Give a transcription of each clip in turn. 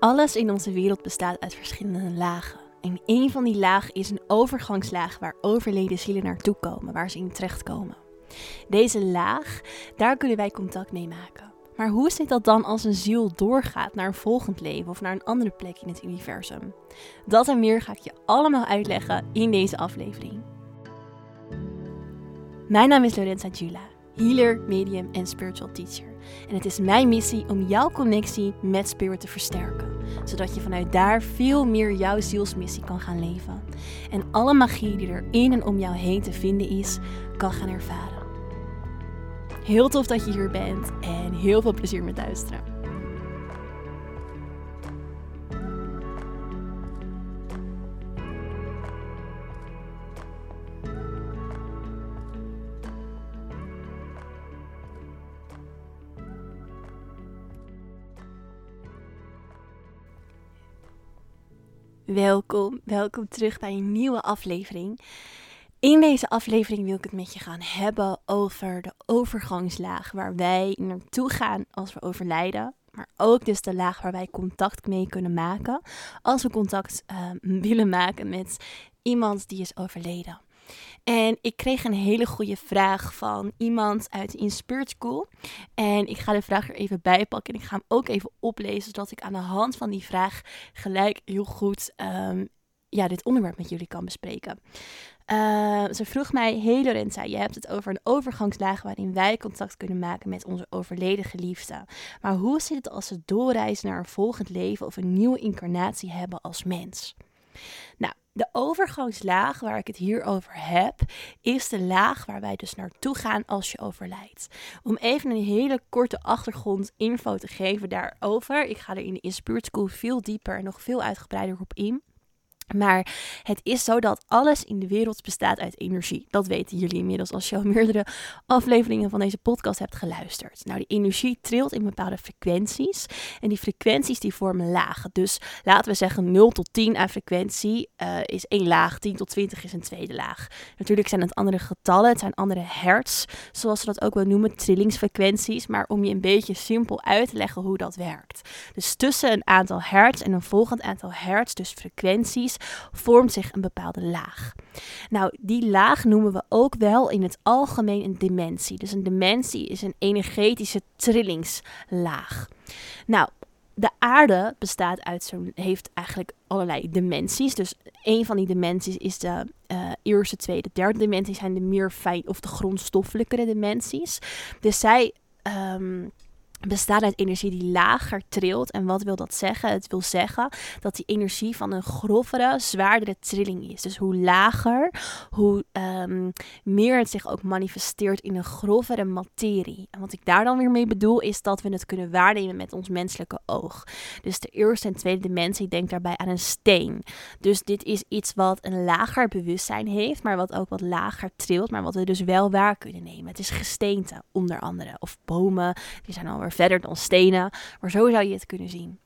Alles in onze wereld bestaat uit verschillende lagen. En een van die lagen is een overgangslaag waar overleden zielen naartoe komen, waar ze in terechtkomen. Deze laag, daar kunnen wij contact mee maken. Maar hoe zit dat dan als een ziel doorgaat naar een volgend leven of naar een andere plek in het universum? Dat en meer ga ik je allemaal uitleggen in deze aflevering. Mijn naam is Lorenza Jula, healer, medium en spiritual teacher. En het is mijn missie om jouw connectie met spirit te versterken, zodat je vanuit daar veel meer jouw zielsmissie kan gaan leven. En alle magie die er in en om jou heen te vinden is, kan gaan ervaren. Heel tof dat je hier bent en heel veel plezier met luisteren. Welkom, welkom terug bij een nieuwe aflevering. In deze aflevering wil ik het met je gaan hebben over de overgangslaag waar wij naartoe gaan als we overlijden. Maar ook dus de laag waar wij contact mee kunnen maken als we contact uh, willen maken met iemand die is overleden. En ik kreeg een hele goede vraag van iemand uit Inspired School. En ik ga de vraag er even bij pakken. En ik ga hem ook even oplezen, zodat ik aan de hand van die vraag gelijk heel goed um, ja, dit onderwerp met jullie kan bespreken. Uh, ze vroeg mij, hey Lorenza, je hebt het over een overgangslaag waarin wij contact kunnen maken met onze overleden geliefde. Maar hoe zit het als ze doorreizen naar een volgend leven of een nieuwe incarnatie hebben als mens? Nou, de overgangslaag waar ik het hier over heb, is de laag waar wij dus naartoe gaan als je overlijdt. Om even een hele korte achtergrond info te geven daarover. Ik ga er in de Inspired School veel dieper en nog veel uitgebreider op in. Maar het is zo dat alles in de wereld bestaat uit energie. Dat weten jullie inmiddels als je al meerdere afleveringen van deze podcast hebt geluisterd. Nou, die energie trilt in bepaalde frequenties. En die frequenties die vormen lagen. Dus laten we zeggen 0 tot 10 aan frequentie uh, is één laag. 10 tot 20 is een tweede laag. Natuurlijk zijn het andere getallen. Het zijn andere hertz. Zoals ze dat ook wel noemen. Trillingsfrequenties. Maar om je een beetje simpel uit te leggen hoe dat werkt. Dus tussen een aantal hertz en een volgend aantal hertz. Dus frequenties vormt zich een bepaalde laag. Nou, die laag noemen we ook wel in het algemeen een dimensie. Dus een dimensie is een energetische trillingslaag. Nou, de aarde bestaat uit zo'n, heeft eigenlijk allerlei dimensies. Dus een van die dimensies is de uh, eerste, tweede, derde dimensie zijn de meer fijn of de grondstoffelijkere dimensies. Dus zij um, bestaat uit energie die lager trilt. En wat wil dat zeggen? Het wil zeggen dat die energie van een grovere, zwaardere trilling is. Dus hoe lager, hoe um, meer het zich ook manifesteert in een grovere materie. En wat ik daar dan weer mee bedoel, is dat we het kunnen waarnemen met ons menselijke oog. Dus de eerste en tweede dimensie, denk daarbij aan een steen. Dus dit is iets wat een lager bewustzijn heeft, maar wat ook wat lager trilt, maar wat we dus wel waar kunnen nemen. Het is gesteente, onder andere. Of bomen, die zijn alweer verder dan stenen. Maar zo zou je het kunnen zien.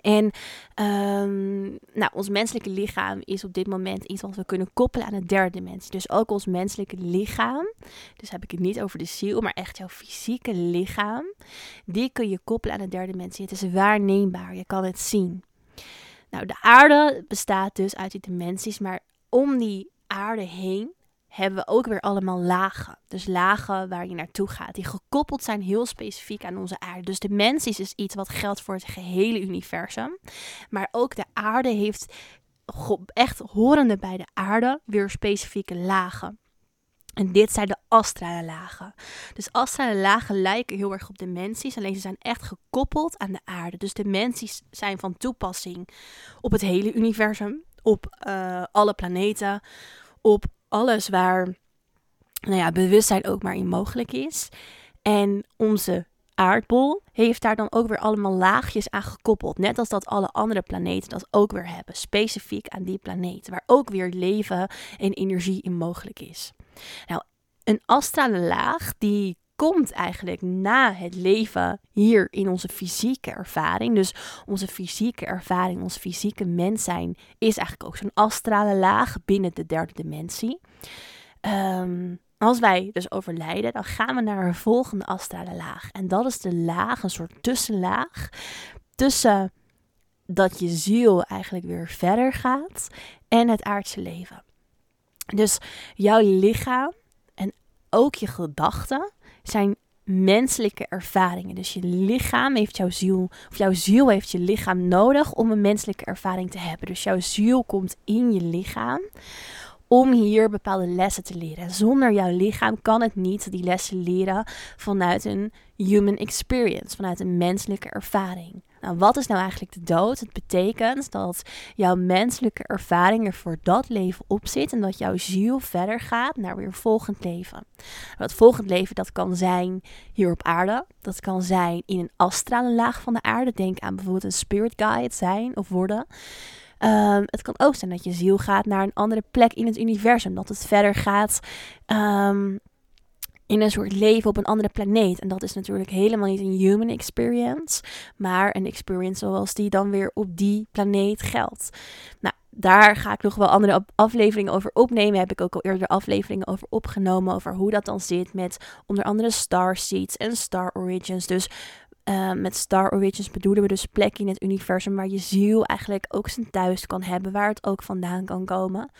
En um, nou, ons menselijke lichaam is op dit moment iets wat we kunnen koppelen aan de derde dimensie. Dus ook ons menselijke lichaam, dus heb ik het niet over de ziel, maar echt jouw fysieke lichaam, die kun je koppelen aan de derde dimensie. Het is waarneembaar, je kan het zien. Nou, de aarde bestaat dus uit die dimensies, maar om die aarde heen hebben we ook weer allemaal lagen. Dus lagen waar je naartoe gaat, die gekoppeld zijn heel specifiek aan onze aarde. Dus de is dus iets wat geldt voor het gehele universum. Maar ook de aarde heeft echt horende bij de aarde weer specifieke lagen. En dit zijn de astrale lagen. Dus astrale lagen lijken heel erg op dimensies, alleen ze zijn echt gekoppeld aan de aarde. Dus dimensies zijn van toepassing op het hele universum, op uh, alle planeten, op alles waar nou ja, bewustzijn ook maar in mogelijk is. En onze aardbol heeft daar dan ook weer allemaal laagjes aan gekoppeld. Net als dat alle andere planeten dat ook weer hebben. Specifiek aan die planeet. Waar ook weer leven en energie in mogelijk is. Nou, een astrale laag die komt eigenlijk na het leven hier in onze fysieke ervaring. Dus onze fysieke ervaring, ons fysieke mens zijn, is eigenlijk ook zo'n astrale laag binnen de derde dimensie. Um, als wij dus overlijden, dan gaan we naar een volgende astrale laag. En dat is de laag, een soort tussenlaag tussen dat je ziel eigenlijk weer verder gaat en het aardse leven. Dus jouw lichaam en ook je gedachten zijn menselijke ervaringen. Dus je lichaam heeft jouw ziel, of jouw ziel heeft je lichaam nodig om een menselijke ervaring te hebben. Dus jouw ziel komt in je lichaam om hier bepaalde lessen te leren. Zonder jouw lichaam kan het niet die lessen leren vanuit een human experience, vanuit een menselijke ervaring. Nou, wat is nou eigenlijk de dood? Het betekent dat jouw menselijke ervaring er voor dat leven op zit en dat jouw ziel verder gaat naar weer volgend leven. Dat volgend leven dat kan zijn hier op aarde, dat kan zijn in een astrale laag van de aarde. Denk aan bijvoorbeeld een spirit guide zijn of worden. Ehm, het kan ook zijn dat je ziel gaat naar een andere plek in het universum. Dat het verder gaat ehm, in een soort leven op een andere planeet. En dat is natuurlijk helemaal niet een human experience, maar een experience zoals die dan weer op die planeet geldt. Nou, daar ga ik nog wel andere afleveringen over opnemen. Heb ik ook al eerder afleveringen over opgenomen. Over hoe dat dan zit met onder andere Star Seeds en Star Origins. Dus uh, met Star Origins bedoelen we dus plekken in het universum waar je ziel eigenlijk ook zijn thuis kan hebben, waar het ook vandaan kan komen.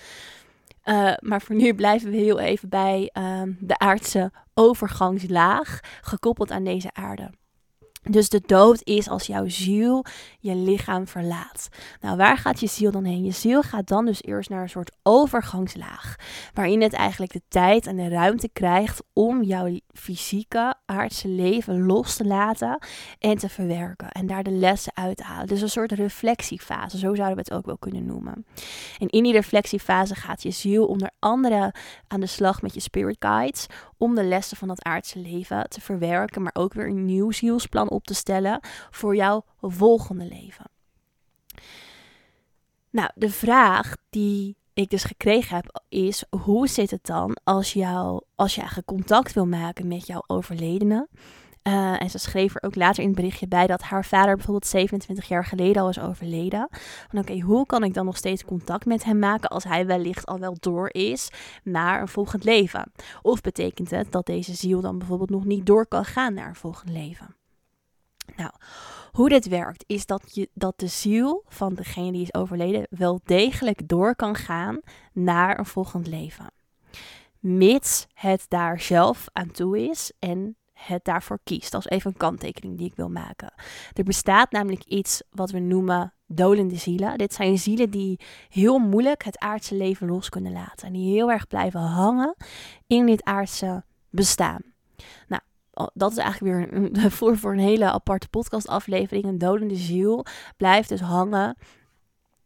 Uh, maar voor nu blijven we heel even bij uh, de aardse overgangslaag, gekoppeld aan deze aarde. Dus de dood is als jouw ziel je lichaam verlaat. Nou, waar gaat je ziel dan heen? Je ziel gaat dan dus eerst naar een soort overgangslaag. Waarin het eigenlijk de tijd en de ruimte krijgt om jouw fysieke, aardse leven los te laten en te verwerken. En daar de lessen uit te halen. Dus een soort reflectiefase, zo zouden we het ook wel kunnen noemen. En in die reflectiefase gaat je ziel onder andere aan de slag met je spirit guides om de lessen van dat aardse leven te verwerken, maar ook weer een nieuw zielsplan op te stellen voor jouw volgende leven. Nou, de vraag die ik dus gekregen heb is: hoe zit het dan als, jou, als je eigenlijk contact wil maken met jouw overledene? Uh, en ze schreef er ook later in het berichtje bij dat haar vader bijvoorbeeld 27 jaar geleden al is overleden. Van oké, hoe kan ik dan nog steeds contact met hem maken als hij wellicht al wel door is naar een volgend leven? Of betekent het dat deze ziel dan bijvoorbeeld nog niet door kan gaan naar een volgend leven? Nou, hoe dit werkt is dat, je, dat de ziel van degene die is overleden wel degelijk door kan gaan naar een volgend leven. Mits het daar zelf aan toe is en het daarvoor kiest. Dat is even een kanttekening die ik wil maken. Er bestaat namelijk iets wat we noemen dolende zielen. Dit zijn zielen die heel moeilijk het aardse leven los kunnen laten. En die heel erg blijven hangen in dit aardse bestaan. Nou, dat is eigenlijk weer een, voor, voor een hele aparte podcastaflevering. Een dolende ziel blijft dus hangen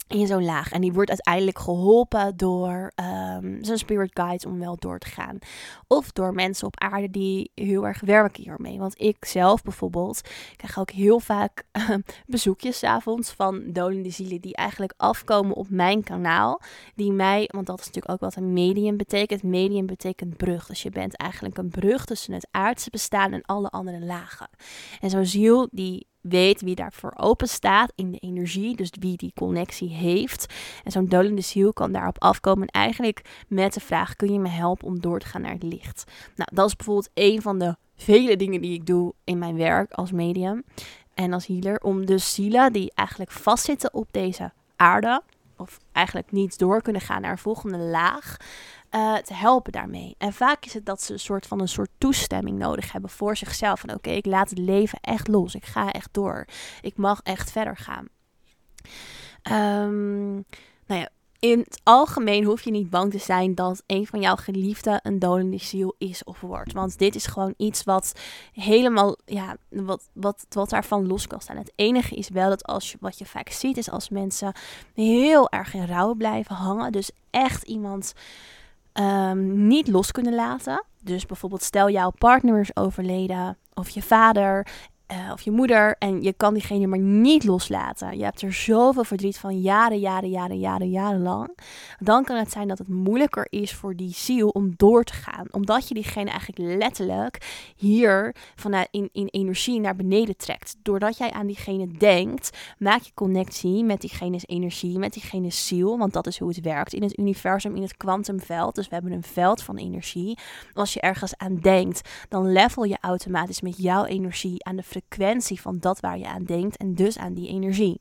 in zo'n laag. En die wordt uiteindelijk geholpen door um, zijn spirit guides om wel door te gaan. Of door mensen op aarde die heel erg werken hiermee. Want ik zelf bijvoorbeeld krijg ook heel vaak uh, bezoekjes avonds van dolende zielen die eigenlijk afkomen op mijn kanaal. Die mij, want dat is natuurlijk ook wat een medium betekent. Medium betekent brug. Dus je bent eigenlijk een brug tussen het aardse bestaan en alle andere lagen. En zo'n ziel die weet wie daarvoor open staat in de energie, dus wie die connectie heeft. En zo'n dolende ziel kan daarop afkomen eigenlijk met de vraag: kun je me helpen om door te gaan naar het licht? Nou, dat is bijvoorbeeld een van de vele dingen die ik doe in mijn werk als medium en als healer, om de zielen die eigenlijk vastzitten op deze aarde, of eigenlijk niet door kunnen gaan naar een volgende laag, uh, te helpen daarmee. En vaak is het dat ze een soort van een soort toestemming nodig hebben voor zichzelf. Van oké, ik laat het leven echt los. Ik ga echt door. Ik mag echt verder gaan. Um, nou ja, in het algemeen hoef je niet bang te zijn dat een van jouw geliefden een dolende ziel is of wordt. Want dit is gewoon iets wat helemaal, ja, wat, wat, wat daarvan los kan staan. Het enige is wel dat als je, wat je vaak ziet, is als mensen heel erg in rouw blijven hangen. Dus echt iemand um, niet los kunnen laten. Dus bijvoorbeeld stel jouw partner is overleden of je vader uh, of je moeder en je kan diegene maar niet loslaten. Je hebt er zoveel verdriet van jaren, jaren, jaren, jaren, jaren lang. Dan kan het zijn dat het moeilijker is voor die ziel om door te gaan. Omdat je diegene eigenlijk letterlijk hier vanuit in, in energie naar beneden trekt. Doordat jij aan diegene denkt, maak je connectie met diegene's energie, met diegene's ziel. Want dat is hoe het werkt in het universum, in het kwantumveld. Dus we hebben een veld van energie. Als je ergens aan denkt, dan level je automatisch met jouw energie aan de frequentie van dat waar je aan denkt en dus aan die energie.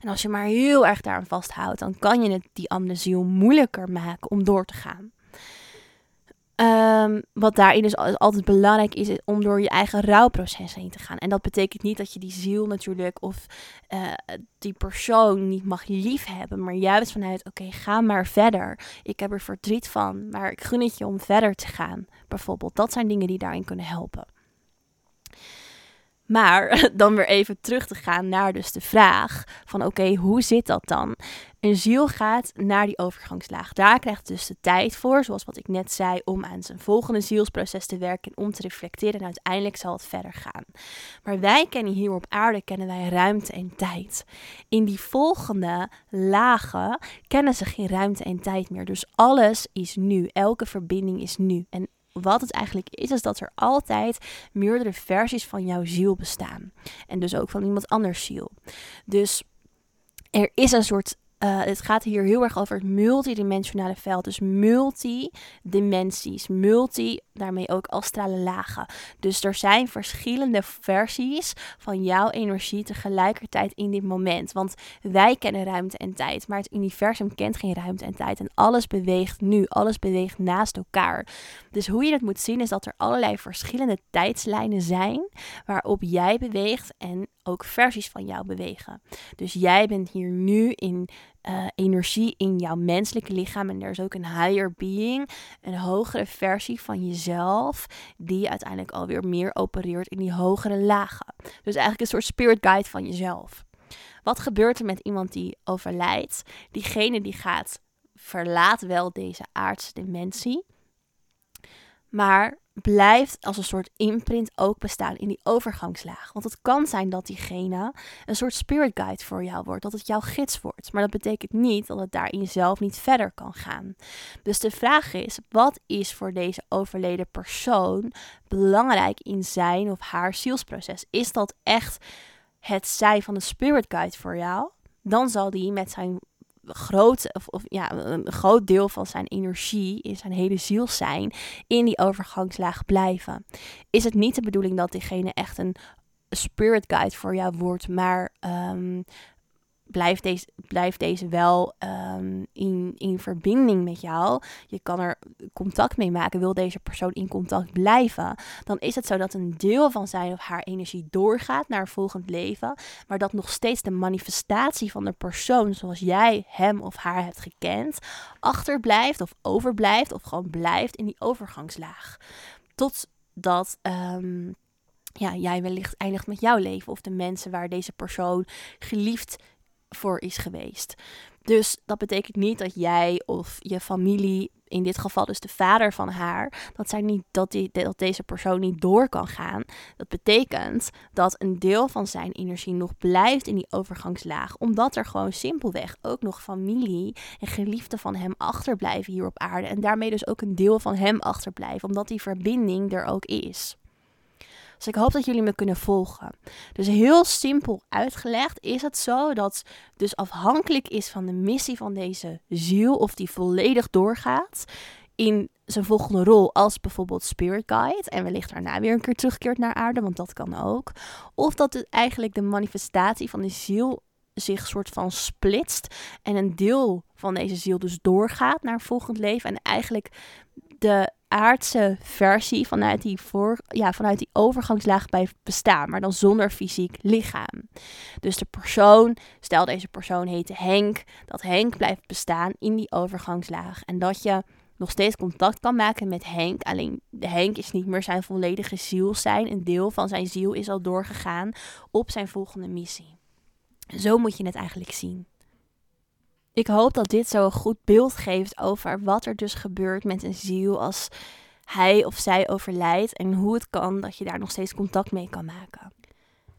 En als je maar heel erg daaraan vasthoudt, dan kan je het die ziel moeilijker maken om door te gaan. Um, wat daarin dus altijd belangrijk is, is om door je eigen rouwproces heen te gaan. En dat betekent niet dat je die ziel natuurlijk of uh, die persoon niet mag liefhebben, maar juist vanuit, oké, ga maar verder. Ik heb er verdriet van, maar ik gun het je om verder te gaan. Bijvoorbeeld, dat zijn dingen die daarin kunnen helpen. Maar dan weer even terug te gaan naar dus de vraag van oké, hoe zit dat dan? Een ziel gaat naar die overgangslaag. Daar krijgt dus de tijd voor, zoals wat ik net zei, om aan zijn volgende zielsproces te werken en om te reflecteren. En uiteindelijk zal het verder gaan. Maar wij kennen hier op aarde kennen wij ruimte en tijd. In die volgende lagen kennen ze geen ruimte en tijd meer. Dus alles is nu. Elke verbinding is nu. En wat het eigenlijk is, is dat er altijd meerdere versies van jouw ziel bestaan. En dus ook van iemand anders ziel. Dus er is een soort uh, het gaat hier heel erg over het multidimensionale veld. Dus multidimensies. Multi, daarmee ook astrale lagen. Dus er zijn verschillende versies van jouw energie tegelijkertijd in dit moment. Want wij kennen ruimte en tijd, maar het universum kent geen ruimte en tijd. En alles beweegt nu, alles beweegt naast elkaar. Dus hoe je dat moet zien is dat er allerlei verschillende tijdslijnen zijn waarop jij beweegt en ook versies van jou bewegen. Dus jij bent hier nu in uh, energie in jouw menselijke lichaam. En er is ook een higher being, een hogere versie van jezelf, die uiteindelijk alweer meer opereert in die hogere lagen. Dus eigenlijk een soort spirit guide van jezelf. Wat gebeurt er met iemand die overlijdt? Diegene die gaat, verlaat wel deze aardse dimensie. Maar blijft als een soort imprint ook bestaan in die overgangslaag. Want het kan zijn dat diegene een soort spirit guide voor jou wordt, dat het jouw gids wordt. Maar dat betekent niet dat het daarin zelf niet verder kan gaan. Dus de vraag is, wat is voor deze overleden persoon belangrijk in zijn of haar zielsproces? Is dat echt het zijn van een spirit guide voor jou? Dan zal die met zijn groot, of, of, ja, een groot deel van zijn energie, in zijn hele ziel zijn, in die overgangslaag blijven. Is het niet de bedoeling dat diegene echt een spirit guide voor jou wordt, maar um, blijft deze, blijft deze wel um, in, in verbinding met jou. Je kan er contact mee maken. Wil deze persoon in contact blijven? Dan is het zo dat een deel van zijn of haar energie doorgaat naar volgend leven. Maar dat nog steeds de manifestatie van de persoon zoals jij hem of haar hebt gekend, achterblijft of overblijft of gewoon blijft in die overgangslaag. Totdat. Um, ja, jij wellicht eindigt met jouw leven of de mensen waar deze persoon geliefd voor is geweest. Dus dat betekent niet dat jij of je familie, in dit geval dus de vader van haar, dat, zij niet, dat, die, dat deze persoon niet door kan gaan. Dat betekent dat een deel van zijn energie nog blijft in die overgangslaag, omdat er gewoon simpelweg ook nog familie en geliefden van hem achterblijven hier op aarde. En daarmee dus ook een deel van hem achterblijven, omdat die verbinding er ook is. Dus ik hoop dat jullie me kunnen volgen. Dus heel simpel uitgelegd is het zo dat dus afhankelijk is van de missie van deze ziel of die volledig doorgaat in zijn volgende rol als bijvoorbeeld spirit guide en wellicht daarna weer een keer terugkeert naar aarde, want dat kan ook. Of dat het eigenlijk de manifestatie van de ziel zich soort van splitst en een deel van deze ziel dus doorgaat naar volgend leven en eigenlijk de aardse versie vanuit die, voor, ja, vanuit die overgangslaag blijft bestaan, maar dan zonder fysiek lichaam. Dus de persoon, stel deze persoon heette Henk, dat Henk blijft bestaan in die overgangslaag en dat je nog steeds contact kan maken met Henk. Alleen Henk is niet meer zijn volledige ziel zijn. Een deel van zijn ziel is al doorgegaan op zijn volgende missie. Zo moet je het eigenlijk zien. Ik hoop dat dit zo een goed beeld geeft over wat er dus gebeurt met een ziel als hij of zij overlijdt en hoe het kan dat je daar nog steeds contact mee kan maken.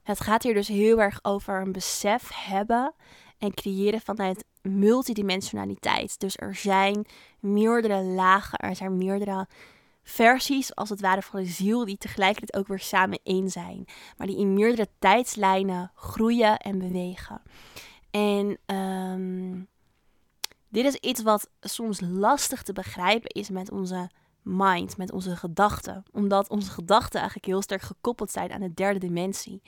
Het gaat hier dus heel erg over een besef hebben en creëren vanuit multidimensionaliteit. Dus er zijn meerdere lagen, er zijn meerdere versies als het ware van de ziel die tegelijkertijd ook weer samen één zijn. Maar die in meerdere tijdslijnen groeien en bewegen. En um, dit is iets wat soms lastig te begrijpen is met onze mind, met onze gedachten. Omdat onze gedachten eigenlijk heel sterk gekoppeld zijn aan de derde dimensie.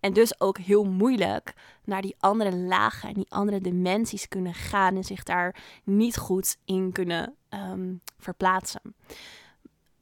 En dus ook heel moeilijk naar die andere lagen en die andere dimensies kunnen gaan en zich daar niet goed in kunnen ehm, verplaatsen.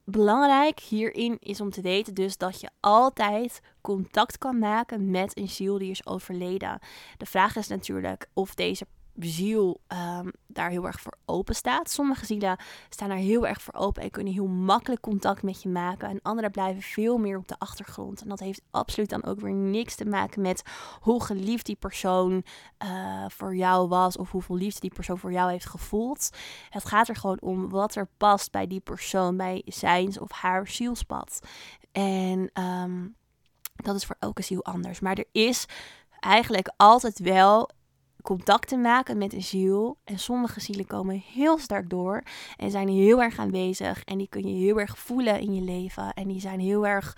Belangrijk hierin is om te weten dus dat je altijd contact kan maken met een ziel die is overleden. De vraag is natuurlijk of deze ziel um, daar heel erg voor open staat. Sommige zielen staan daar heel erg voor open en kunnen heel makkelijk contact met je maken. En andere blijven veel meer op de achtergrond. En dat heeft absoluut dan ook weer niks te maken met hoe geliefd die persoon uh, voor jou was. Of hoeveel liefde die persoon voor jou heeft gevoeld. Het gaat er gewoon om wat er past bij die persoon, bij zijn of haar zielspad. En um, dat is voor elke ziel anders. Maar er is eigenlijk altijd wel contact te maken met een ziel. En sommige zielen komen heel sterk door en zijn heel erg aanwezig. En die kun je heel erg voelen in je leven. En die zijn heel erg.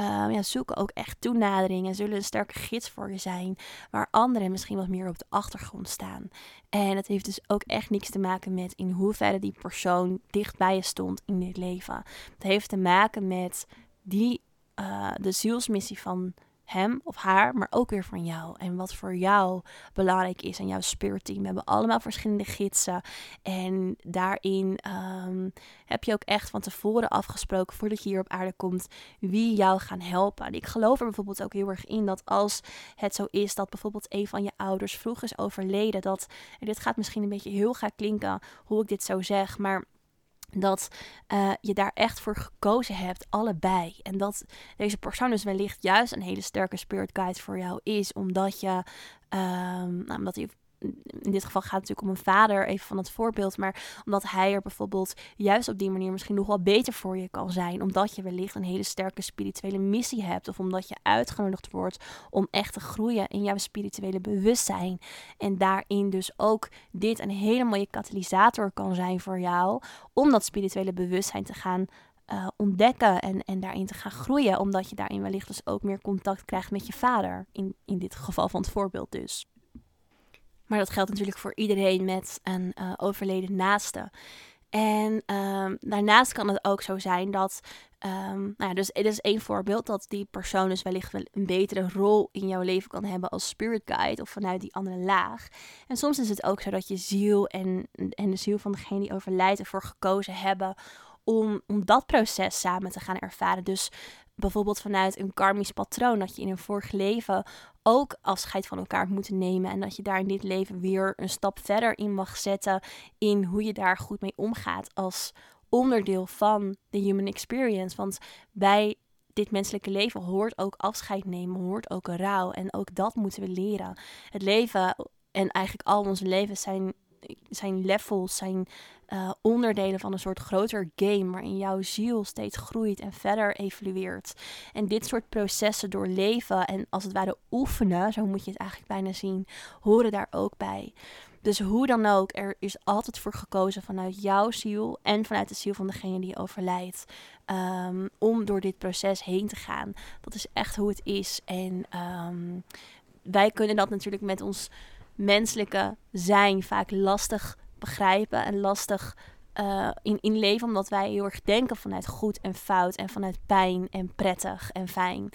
Uh, ja, zoeken ook echt toenadering en zullen een sterke gids voor je zijn, waar anderen misschien wat meer op de achtergrond staan. En het heeft dus ook echt niks te maken met in hoeverre die persoon dicht bij je stond in dit leven. Het heeft te maken met die, uh, de zielsmissie van hem of haar, maar ook weer van jou. En wat voor jou belangrijk is en jouw spirit. We hebben allemaal verschillende gidsen. En daarin ehm, heb je ook echt van tevoren afgesproken, voordat je hier op aarde komt, wie jou gaan helpen. En ik geloof er bijvoorbeeld ook heel erg in dat als het zo is dat bijvoorbeeld een van je ouders vroeg is overleden, dat, en dit gaat misschien een beetje heel gaaf klinken hoe ik dit zo zeg, maar dat uh, je daar echt voor gekozen hebt, allebei. En dat deze persoon dus wellicht juist een hele sterke spirit guide voor jou is, omdat je, um, nou, omdat hij in dit geval gaat het natuurlijk om een vader, even van het voorbeeld, maar omdat hij er bijvoorbeeld juist op die manier misschien nog wel beter voor je kan zijn, omdat je wellicht een hele sterke spirituele missie hebt, of omdat je uitgenodigd wordt om echt te groeien in jouw spirituele bewustzijn. En daarin dus ook dit een hele mooie katalysator kan zijn voor jou, om dat spirituele bewustzijn te gaan uh, ontdekken en, en daarin te gaan groeien. Omdat je daarin wellicht dus ook meer contact krijgt met je vader. In, in dit geval van het voorbeeld dus. Maar dat geldt natuurlijk voor iedereen met een uh, overleden naaste. En um, daarnaast kan het ook zo zijn dat, um, nou ja, dus het is één voorbeeld dat die persoon dus wellicht wel een betere rol in jouw leven kan hebben als spirit guide of vanuit die andere laag. En soms is het ook zo dat je ziel en, en de ziel van degene die overlijdt ervoor gekozen hebben om, om dat proces samen te gaan ervaren. Dus bijvoorbeeld vanuit een karmisch patroon, dat je in een vorig leven ook afscheid van elkaar moet nemen. En dat je daar in dit leven weer een stap verder in mag zetten in hoe je daar goed mee omgaat als onderdeel van de human experience. Want bij dit menselijke leven hoort ook afscheid nemen, hoort ook rouw. En ook dat moeten we leren. Het leven en eigenlijk al onze levens zijn zijn levels, zijn uh, onderdelen van een soort groter game waarin jouw ziel steeds groeit en verder evolueert. En dit soort processen doorleven en als het ware oefenen, zo moet je het eigenlijk bijna zien, horen daar ook bij. Dus hoe dan ook, er is altijd voor gekozen vanuit jouw ziel en vanuit de ziel van degene die overlijdt. Um, om door dit proces heen te gaan. Dat is echt hoe het is. En um, wij kunnen dat natuurlijk met ons menselijke zijn vaak lastig begrijpen en lastig uh, in, in leven, omdat wij heel erg denken vanuit goed en fout en vanuit pijn en prettig en fijn.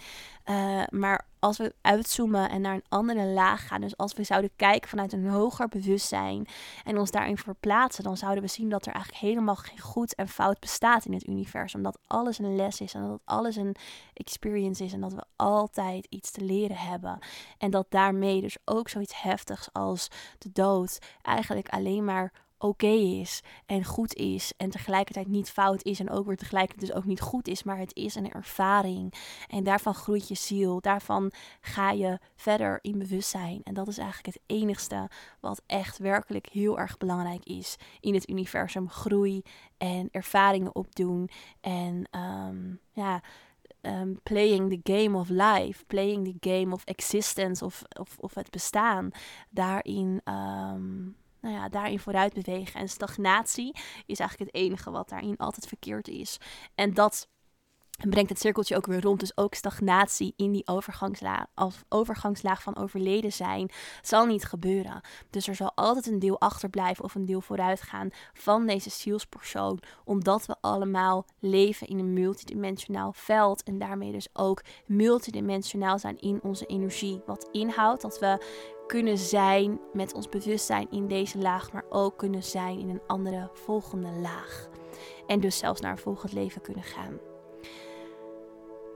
Uh, maar als we uitzoomen en naar een andere laag gaan, dus als we zouden kijken vanuit een hoger bewustzijn en ons daarin verplaatsen, dan zouden we zien dat er eigenlijk helemaal geen goed en fout bestaat in het universum. Dat alles een les is en dat alles een experience is en dat we altijd iets te leren hebben. En dat daarmee dus ook zoiets heftigs als de dood eigenlijk alleen maar oké is en goed is en tegelijkertijd niet fout is en ook weer tegelijkertijd dus ook niet goed is, maar het is een ervaring. En daarvan groeit je ziel, daarvan ga je verder in bewustzijn. En dat is eigenlijk het enigste wat echt werkelijk heel erg belangrijk is in het universum, groei en ervaringen opdoen en um, ja, Um, playing the game of life, playing the game of existence of, of, of het bestaan. Daarin um, nou ja, daarin vooruit bewegen. En stagnatie is eigenlijk het enige wat daarin altijd verkeerd is. En dat En brengt het cirkeltje ook weer rond. Dus ook stagnatie in die overgangslaag, als overgangslaag van overleden zijn zal niet gebeuren. Dus er zal altijd een deel achterblijven of een deel vooruit gaan van deze zielspersoon. Omdat we allemaal leven in een multidimensionaal veld. En daarmee dus ook multidimensionaal zijn in onze energie. Wat inhoudt dat we kunnen zijn met ons bewustzijn in deze laag, maar ook kunnen zijn in een andere volgende laag. En dus zelfs naar een volgend leven kunnen gaan.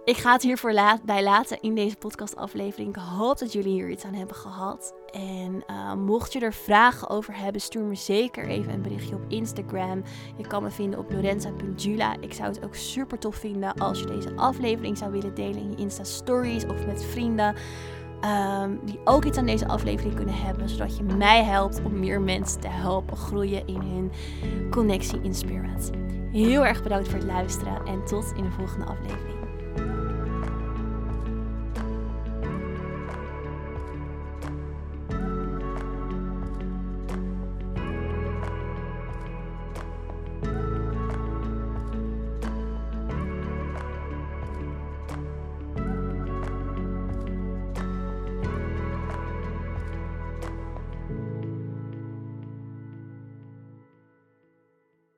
Ik ga het hiervoor bij laten in deze podcastaflevering. Ik hoop dat jullie hier iets aan hebben gehad. En uh, mocht je er vragen over hebben, stuur me zeker even een berichtje op Instagram. Je kan me vinden op lorenza.jula. Ik zou het ook super tof vinden als je deze aflevering zou willen delen in je Insta Stories of met vrienden. Um, die ook iets aan deze aflevering kunnen hebben, zodat je mij helpt om meer mensen te helpen groeien in hun connectie in spirit. Heel erg bedankt voor het luisteren en tot in de volgende aflevering.